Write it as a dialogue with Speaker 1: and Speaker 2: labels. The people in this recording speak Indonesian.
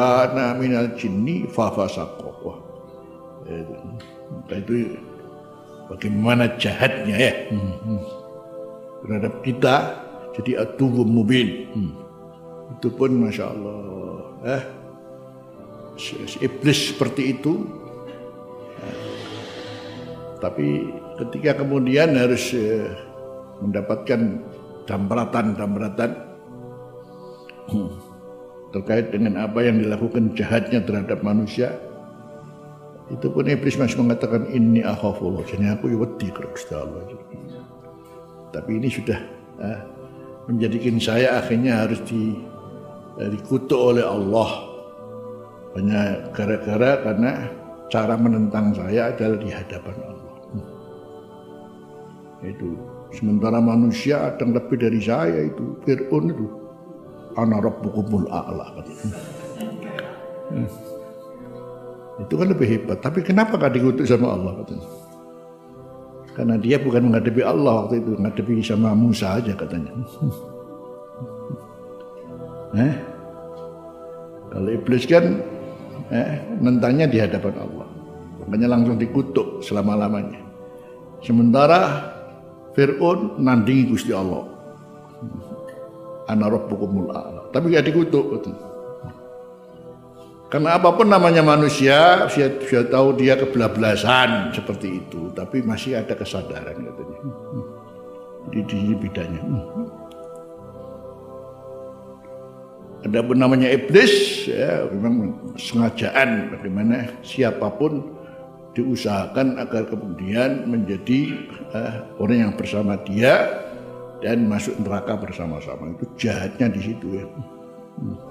Speaker 1: kana minal jinni fafasaqo. Wah. Itu, itu bagaimana jahatnya ya terhadap kita jadi atubu mubin. Itu pun masya Allah. Eh, iblis seperti itu. Tapi ketika kemudian harus eh, mendapatkan dambratan-dambratan terkait dengan apa yang dilakukan jahatnya terhadap manusia, itu pun iblis masih mengatakan ini akhafullah. Jadi aku wedi Allah. Tapi ini sudah eh, menjadikan saya akhirnya harus di, eh, dikutuk oleh Allah. Hanya gara-gara karena cara menentang saya adalah di hadapan Allah. Hmm. Itu sementara manusia ada lebih dari saya itu Fir'aun itu ana rabbukumul a'la hmm. Itu kan lebih hebat. Tapi kenapa gak dikutuk sama Allah katanya? Karena dia bukan menghadapi Allah waktu itu, menghadapi sama Musa aja katanya. eh? Kalau iblis kan eh, nentangnya di hadapan Allah. Makanya langsung dikutuk selama-lamanya. Sementara Fir'aun nandingi Gusti Allah. Ana rabbukumul a'la. Tapi gak dikutuk. Karena apa pun namanya manusia, saya, saya tahu dia kebelablasan seperti itu, tapi masih ada kesadaran katanya. Di, di bidangnya. Ada pun namanya iblis, ya memang sengajaan bagaimana siapa pun diusahakan agar kemudian menjadi uh, orang yang bersama dia dan masuk neraka bersama-sama. Itu jahatnya di situ ya. Hmm.